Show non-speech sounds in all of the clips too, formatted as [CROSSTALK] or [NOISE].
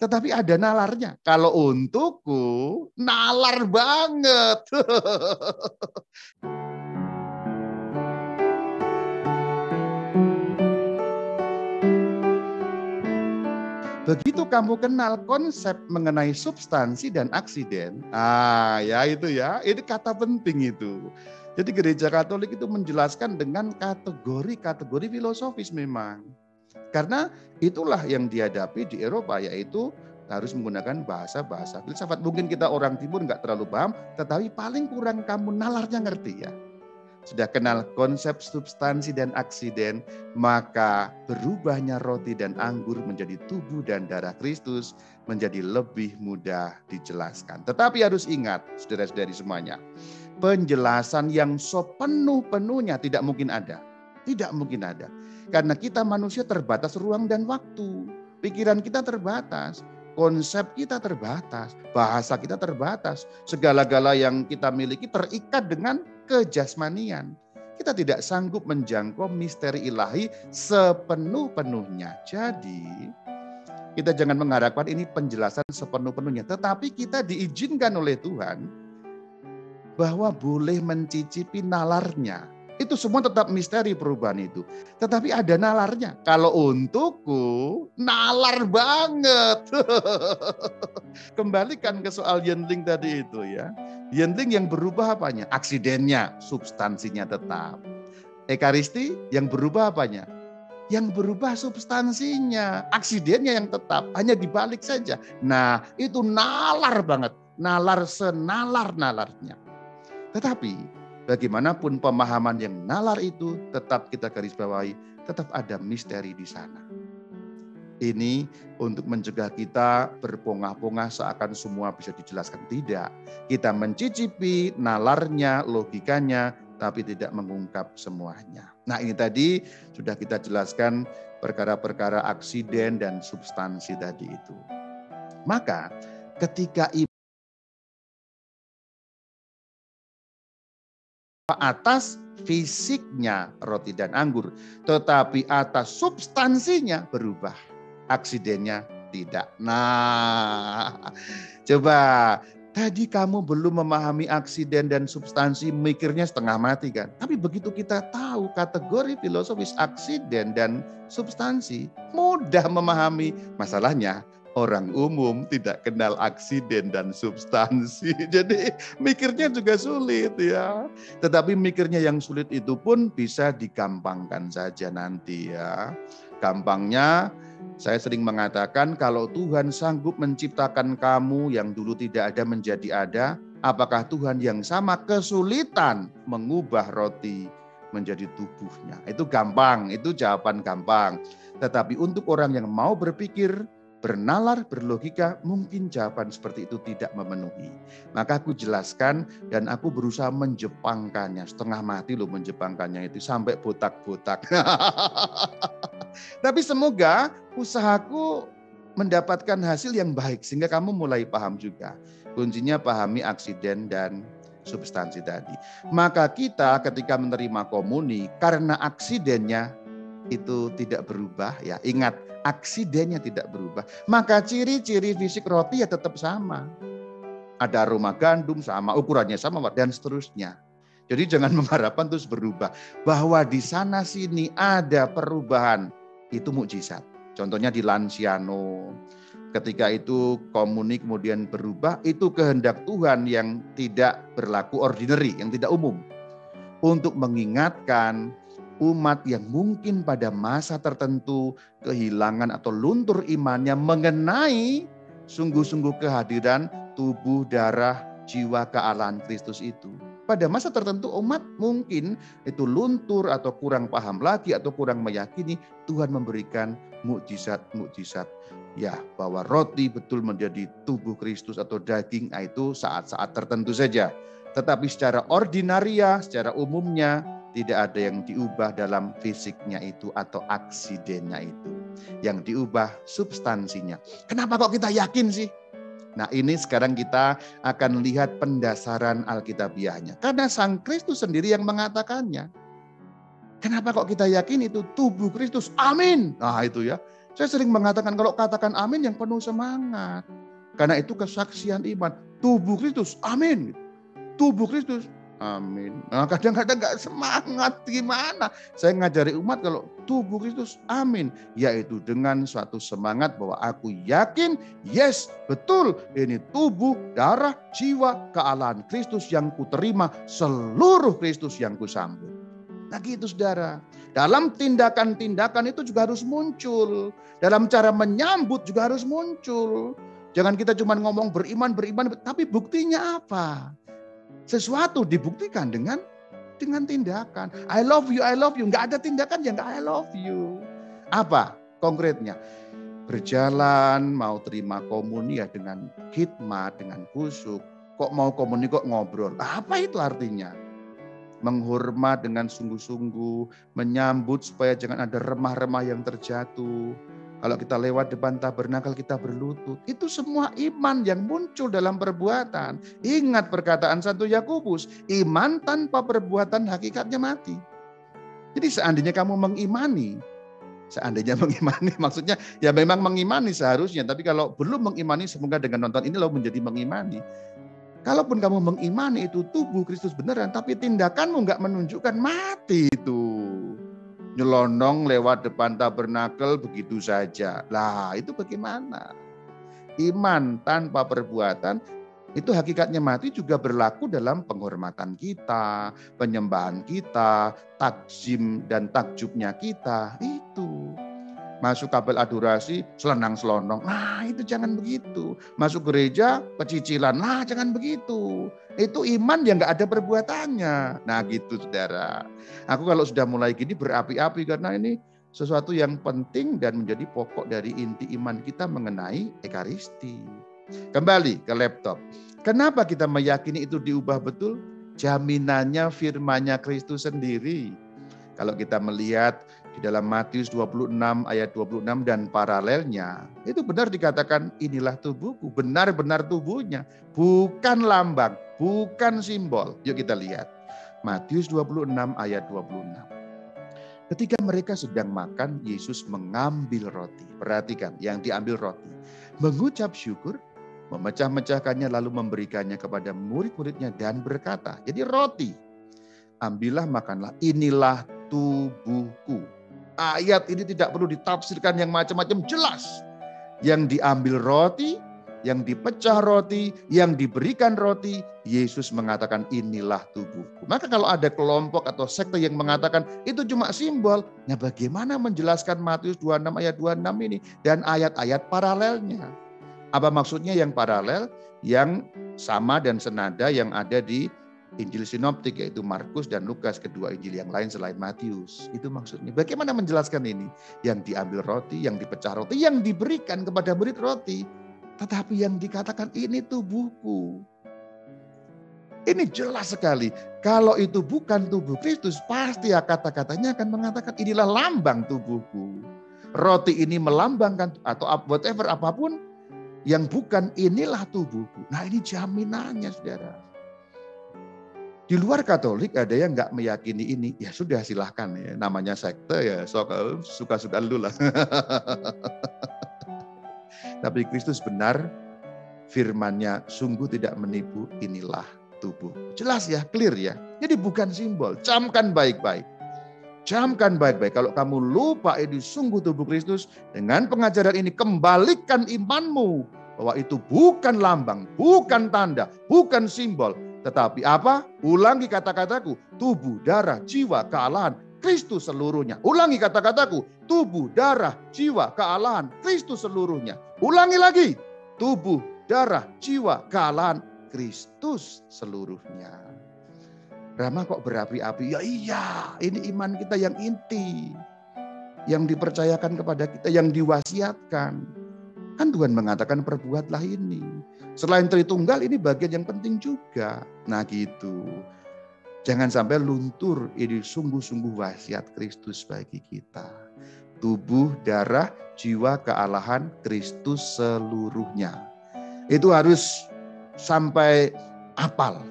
tetapi ada nalarnya. Kalau untukku, nalar banget. [LAUGHS] Begitu kamu kenal konsep mengenai substansi dan aksiden, ah ya itu ya, ini kata penting itu. Jadi gereja Katolik itu menjelaskan dengan kategori-kategori filosofis memang. Karena itulah yang dihadapi di Eropa yaitu harus menggunakan bahasa-bahasa filsafat. Mungkin kita orang timur nggak terlalu paham, tetapi paling kurang kamu nalarnya ngerti ya sudah kenal konsep substansi dan aksiden, maka berubahnya roti dan anggur menjadi tubuh dan darah Kristus menjadi lebih mudah dijelaskan. Tetapi harus ingat, saudara-saudari semuanya, penjelasan yang sepenuh-penuhnya tidak mungkin ada. Tidak mungkin ada. Karena kita manusia terbatas ruang dan waktu. Pikiran kita terbatas konsep kita terbatas, bahasa kita terbatas, segala-gala yang kita miliki terikat dengan kejasmanian. Kita tidak sanggup menjangkau misteri ilahi sepenuh-penuhnya. Jadi, kita jangan mengharapkan ini penjelasan sepenuh-penuhnya, tetapi kita diizinkan oleh Tuhan bahwa boleh mencicipi nalarnya itu semua tetap misteri perubahan itu. Tetapi ada nalarnya. Kalau untukku, nalar banget. [LAUGHS] Kembalikan ke soal Yendling tadi itu ya. Yendling yang berubah apanya? Aksidennya, substansinya tetap. Ekaristi yang berubah apanya? Yang berubah substansinya, aksidennya yang tetap, hanya dibalik saja. Nah, itu nalar banget, nalar senalar-nalarnya. Tetapi bagaimanapun pemahaman yang nalar itu tetap kita garis bawahi, tetap ada misteri di sana. Ini untuk mencegah kita berpongah-pongah seakan semua bisa dijelaskan. Tidak. Kita mencicipi nalarnya, logikanya, tapi tidak mengungkap semuanya. Nah ini tadi sudah kita jelaskan perkara-perkara aksiden dan substansi tadi itu. Maka ketika atas fisiknya roti dan anggur, tetapi atas substansinya berubah. Aksidennya tidak. Nah, coba tadi kamu belum memahami aksiden dan substansi, mikirnya setengah mati kan. Tapi begitu kita tahu kategori filosofis aksiden dan substansi, mudah memahami. Masalahnya orang umum tidak kenal aksiden dan substansi. [LAUGHS] Jadi mikirnya juga sulit ya. Tetapi mikirnya yang sulit itu pun bisa digampangkan saja nanti ya. Gampangnya saya sering mengatakan kalau Tuhan sanggup menciptakan kamu yang dulu tidak ada menjadi ada, apakah Tuhan yang sama kesulitan mengubah roti menjadi tubuhnya? Itu gampang, itu jawaban gampang. Tetapi untuk orang yang mau berpikir, bernalar, berlogika, mungkin jawaban seperti itu tidak memenuhi. Maka aku jelaskan dan aku berusaha menjepangkannya. Setengah mati loh menjepangkannya itu sampai botak-botak. [LAUGHS] Tapi semoga usahaku mendapatkan hasil yang baik sehingga kamu mulai paham juga. Kuncinya pahami aksiden dan substansi tadi. Maka kita ketika menerima komuni karena aksidennya itu tidak berubah ya. Ingat aksidennya tidak berubah. Maka ciri-ciri fisik roti ya tetap sama. Ada aroma gandum sama, ukurannya sama, dan seterusnya. Jadi jangan [LAUGHS] mengharapkan terus berubah. Bahwa di sana sini ada perubahan, itu mukjizat. Contohnya di Lanciano, ketika itu komunik kemudian berubah, itu kehendak Tuhan yang tidak berlaku ordinary, yang tidak umum. Untuk mengingatkan umat yang mungkin pada masa tertentu kehilangan atau luntur imannya mengenai sungguh-sungguh kehadiran tubuh, darah, jiwa kealahan Kristus itu. Pada masa tertentu umat mungkin itu luntur atau kurang paham lagi atau kurang meyakini Tuhan memberikan mukjizat-mukjizat. Ya, bahwa roti betul menjadi tubuh Kristus atau daging ah, itu saat-saat tertentu saja. Tetapi secara ordinaria, secara umumnya tidak ada yang diubah dalam fisiknya itu atau aksidennya itu. Yang diubah substansinya. Kenapa kok kita yakin sih? Nah ini sekarang kita akan lihat pendasaran Alkitabiahnya. Karena Sang Kristus sendiri yang mengatakannya. Kenapa kok kita yakin itu tubuh Kristus? Amin. Nah itu ya. Saya sering mengatakan kalau katakan amin yang penuh semangat. Karena itu kesaksian iman. Tubuh Kristus, amin. Tubuh Kristus, Amin. Nah, kadang-kadang nggak semangat gimana? Saya ngajari umat kalau tubuh Kristus, amin. Yaitu dengan suatu semangat bahwa aku yakin, yes, betul. Ini tubuh, darah, jiwa, kealahan Kristus yang kuterima, seluruh Kristus yang kusambut. Nah gitu saudara. Dalam tindakan-tindakan itu juga harus muncul. Dalam cara menyambut juga harus muncul. Jangan kita cuma ngomong beriman, beriman, tapi buktinya apa? Sesuatu dibuktikan dengan dengan tindakan. I love you, I love you. Nggak ada tindakan yang I love you. Apa konkretnya? Berjalan, mau terima komuni ya dengan khidmat, dengan kusuk. Kok mau komuni kok ngobrol. Apa itu artinya? Menghormat dengan sungguh-sungguh, menyambut supaya jangan ada remah-remah yang terjatuh kalau kita lewat depan tabernakel kita berlutut. Itu semua iman yang muncul dalam perbuatan. Ingat perkataan satu Yakobus, iman tanpa perbuatan hakikatnya mati. Jadi seandainya kamu mengimani, seandainya [LAUGHS] mengimani maksudnya ya memang mengimani seharusnya, tapi kalau belum mengimani semoga dengan nonton ini lo menjadi mengimani. Kalaupun kamu mengimani itu tubuh Kristus beneran, tapi tindakanmu nggak menunjukkan mati itu nyelonong lewat depan tabernakel begitu saja. Lah itu bagaimana? Iman tanpa perbuatan itu hakikatnya mati juga berlaku dalam penghormatan kita, penyembahan kita, takzim dan takjubnya kita. Itu masuk kabel adorasi selenang selonong. Nah itu jangan begitu. Masuk gereja pecicilan. Nah jangan begitu. Itu iman yang nggak ada perbuatannya. Nah gitu saudara. Aku kalau sudah mulai gini berapi-api karena ini sesuatu yang penting dan menjadi pokok dari inti iman kita mengenai ekaristi. Kembali ke laptop. Kenapa kita meyakini itu diubah betul? Jaminannya firmannya Kristus sendiri. Kalau kita melihat di dalam Matius 26 ayat 26 dan paralelnya, itu benar dikatakan inilah tubuhku, benar-benar tubuhnya, bukan lambang, bukan simbol. Yuk kita lihat. Matius 26 ayat 26. Ketika mereka sedang makan, Yesus mengambil roti. Perhatikan, yang diambil roti. Mengucap syukur, memecah-mecahkannya lalu memberikannya kepada murid-muridnya dan berkata, jadi roti, ambillah makanlah, inilah tubuhku ayat ini tidak perlu ditafsirkan yang macam-macam jelas. Yang diambil roti, yang dipecah roti, yang diberikan roti, Yesus mengatakan inilah tubuhku. Maka kalau ada kelompok atau sekte yang mengatakan itu cuma simbol, nah bagaimana menjelaskan Matius 26 ayat 26 ini dan ayat-ayat paralelnya? Apa maksudnya yang paralel? Yang sama dan senada yang ada di Injil sinoptik yaitu Markus dan Lukas kedua Injil yang lain selain Matius. Itu maksudnya. Bagaimana menjelaskan ini? Yang diambil roti, yang dipecah roti, yang diberikan kepada murid roti. Tetapi yang dikatakan ini tubuhku. Ini jelas sekali. Kalau itu bukan tubuh Kristus, pasti ya kata-katanya akan mengatakan inilah lambang tubuhku. Roti ini melambangkan atau whatever apa pun yang bukan inilah tubuhku. Nah ini jaminannya saudara. Di luar Katolik ada yang nggak meyakini ini, ya sudah silahkan ya. Namanya sekte ya, suka-suka lu lah. [LAUGHS] Tapi Kristus benar, firmannya sungguh tidak menipu, inilah tubuh. Jelas ya, clear ya. Jadi bukan simbol, camkan baik-baik. Camkan baik-baik. Kalau kamu lupa ini sungguh tubuh Kristus, dengan pengajaran ini kembalikan imanmu bahwa itu bukan lambang, bukan tanda, bukan simbol, tetapi apa? Ulangi kata-kataku. Tubuh, darah, jiwa, kealahan. Kristus seluruhnya. Ulangi kata-kataku. Tubuh, darah, jiwa, kealahan. Kristus seluruhnya. Ulangi lagi. Tubuh, darah, jiwa, kealahan. Kristus seluruhnya. Rama kok berapi-api? Ya iya, ini iman kita yang inti. Yang dipercayakan kepada kita, yang diwasiatkan. Kan Tuhan mengatakan perbuatlah ini. Selain Tritunggal ini bagian yang penting juga. Nah gitu. Jangan sampai luntur ini sungguh-sungguh wasiat Kristus bagi kita. Tubuh, darah, jiwa, kealahan Kristus seluruhnya. Itu harus sampai apal.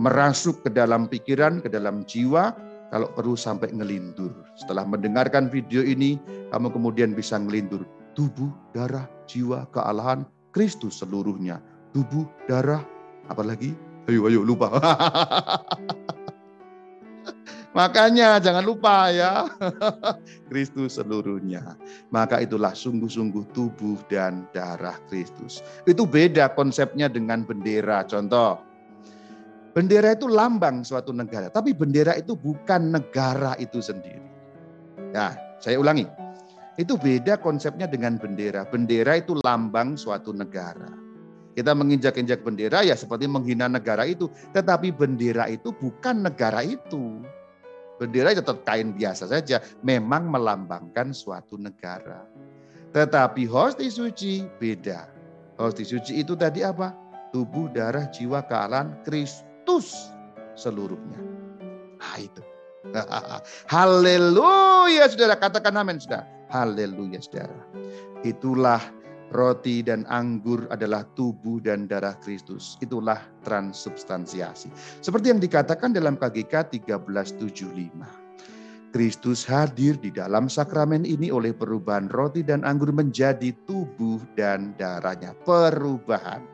Merasuk ke dalam pikiran, ke dalam jiwa, kalau perlu sampai ngelindur. Setelah mendengarkan video ini, kamu kemudian bisa ngelindur tubuh, darah, jiwa, kealahan Kristus seluruhnya. Tubuh, darah, apalagi? Ayo, ayo, lupa. [LAUGHS] Makanya jangan lupa ya, [LAUGHS] Kristus seluruhnya. Maka itulah sungguh-sungguh tubuh dan darah Kristus. Itu beda konsepnya dengan bendera. Contoh, bendera itu lambang suatu negara, tapi bendera itu bukan negara itu sendiri. Nah, saya ulangi. Itu beda konsepnya dengan bendera. Bendera itu lambang suatu negara. Kita menginjak-injak bendera ya seperti menghina negara itu. Tetapi bendera itu bukan negara itu. Bendera tetap kain biasa saja, memang melambangkan suatu negara. Tetapi hosti suci beda. Hosti suci itu tadi apa? Tubuh, darah, jiwa, kealan Kristus seluruhnya. Nah itu. [LAUGHS] Haleluya saudara, katakan amin saudara. Haleluya saudara. Itulah roti dan anggur adalah tubuh dan darah Kristus. Itulah transubstansiasi. Seperti yang dikatakan dalam KGK 1375. Kristus hadir di dalam sakramen ini oleh perubahan roti dan anggur menjadi tubuh dan darahnya. Perubahan.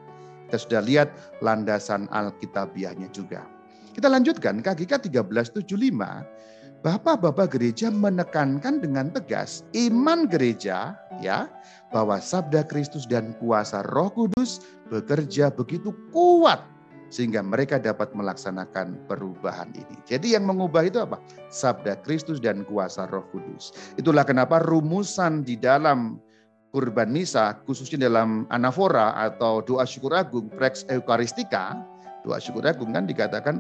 Kita sudah lihat landasan Alkitabiahnya juga. Kita lanjutkan KGK 1375 Bapak-bapak gereja menekankan dengan tegas iman gereja ya bahwa sabda Kristus dan kuasa Roh Kudus bekerja begitu kuat sehingga mereka dapat melaksanakan perubahan ini. Jadi yang mengubah itu apa? Sabda Kristus dan kuasa Roh Kudus. Itulah kenapa rumusan di dalam kurban misa khususnya dalam anafora atau doa syukur agung prex eukaristika, doa syukur agung kan dikatakan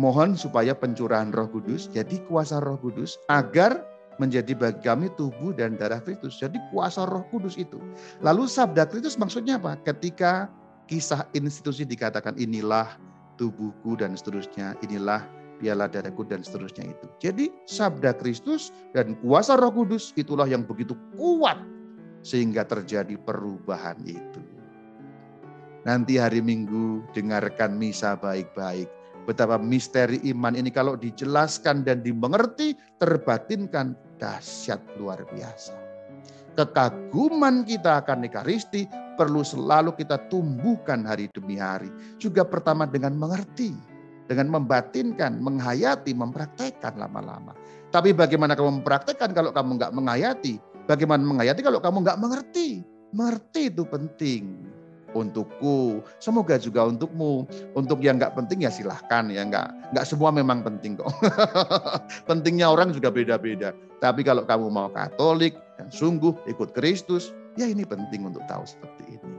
Mohon supaya pencurahan Roh Kudus jadi kuasa Roh Kudus agar menjadi bagi kami tubuh dan darah Kristus. Jadi kuasa Roh Kudus itu. Lalu sabda Kristus maksudnya apa? Ketika kisah institusi dikatakan inilah tubuhku dan seterusnya, inilah piala darahku dan seterusnya itu. Jadi sabda Kristus dan kuasa Roh Kudus itulah yang begitu kuat sehingga terjadi perubahan itu. Nanti hari Minggu dengarkan misa baik-baik Betapa misteri iman ini kalau dijelaskan dan dimengerti, terbatinkan dahsyat luar biasa. Kekaguman kita akan Ekaristi perlu selalu kita tumbuhkan hari demi hari. Juga pertama dengan mengerti, dengan membatinkan, menghayati, mempraktekkan lama-lama. Tapi bagaimana kamu mempraktekkan kalau kamu nggak menghayati? Bagaimana menghayati kalau kamu nggak mengerti? Mengerti itu penting untukku, semoga juga untukmu. Untuk yang nggak penting ya silahkan ya nggak nggak semua memang penting kok. [LAUGHS] Pentingnya orang juga beda-beda. Tapi kalau kamu mau Katolik dan sungguh ikut Kristus, ya ini penting untuk tahu seperti ini.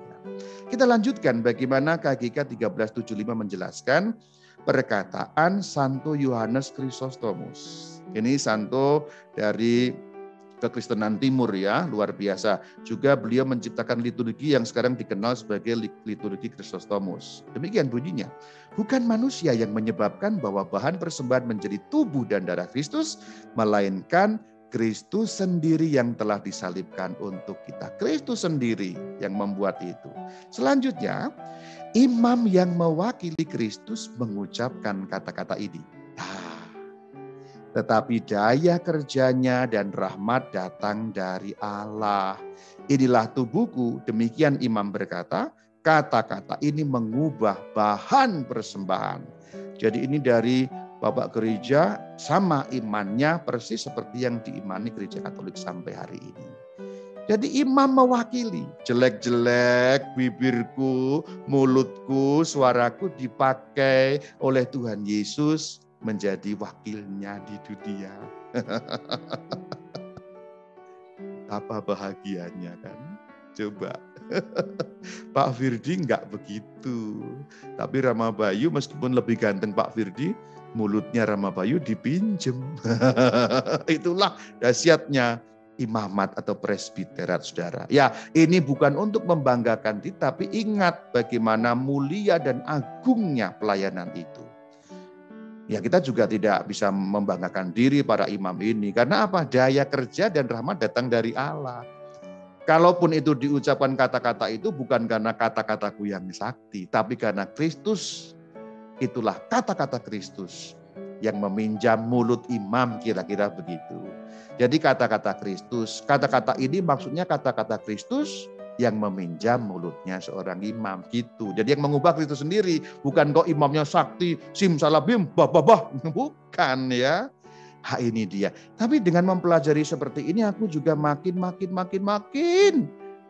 Kita lanjutkan bagaimana KGK 1375 menjelaskan perkataan Santo Yohanes Chrysostomus. Ini Santo dari kekristenan timur ya, luar biasa. Juga beliau menciptakan liturgi yang sekarang dikenal sebagai liturgi Kristostomus. Demikian bunyinya. Bukan manusia yang menyebabkan bahwa bahan persembahan menjadi tubuh dan darah Kristus, melainkan Kristus sendiri yang telah disalibkan untuk kita. Kristus sendiri yang membuat itu. Selanjutnya, imam yang mewakili Kristus mengucapkan kata-kata ini. Tetapi daya kerjanya dan rahmat datang dari Allah. Inilah tubuhku, demikian imam berkata, kata-kata ini mengubah bahan persembahan. Jadi ini dari Bapak gereja sama imannya persis seperti yang diimani gereja Katolik sampai hari ini. Jadi imam mewakili jelek-jelek bibirku, mulutku, suaraku dipakai oleh Tuhan Yesus menjadi wakilnya di dunia. [LAUGHS] Apa bahagianya kan? Coba. [LAUGHS] Pak Firdi enggak begitu. Tapi Rama Bayu meskipun lebih ganteng Pak Firdi, mulutnya Rama Bayu dipinjem. [LAUGHS] Itulah dahsyatnya imamat atau presbiterat saudara. Ya ini bukan untuk membanggakan diri, tapi ingat bagaimana mulia dan agungnya pelayanan itu. Ya kita juga tidak bisa membanggakan diri para imam ini. Karena apa? Daya kerja dan rahmat datang dari Allah. Kalaupun itu diucapkan kata-kata itu bukan karena kata-kataku yang sakti. Tapi karena Kristus, itulah kata-kata Kristus yang meminjam mulut imam kira-kira begitu. Jadi kata-kata Kristus, kata-kata ini maksudnya kata-kata Kristus yang meminjam mulutnya seorang imam gitu. Jadi yang mengubah Kristus sendiri, bukan kok imamnya sakti, simsalabim, bah bah bah, [LAUGHS] bukan ya. Ha ini dia. Tapi dengan mempelajari seperti ini aku juga makin makin makin makin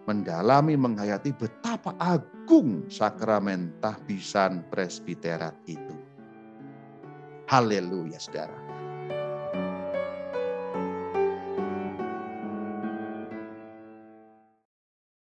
mendalami menghayati betapa agung sakramen tahbisan presbiterat itu. Haleluya saudara.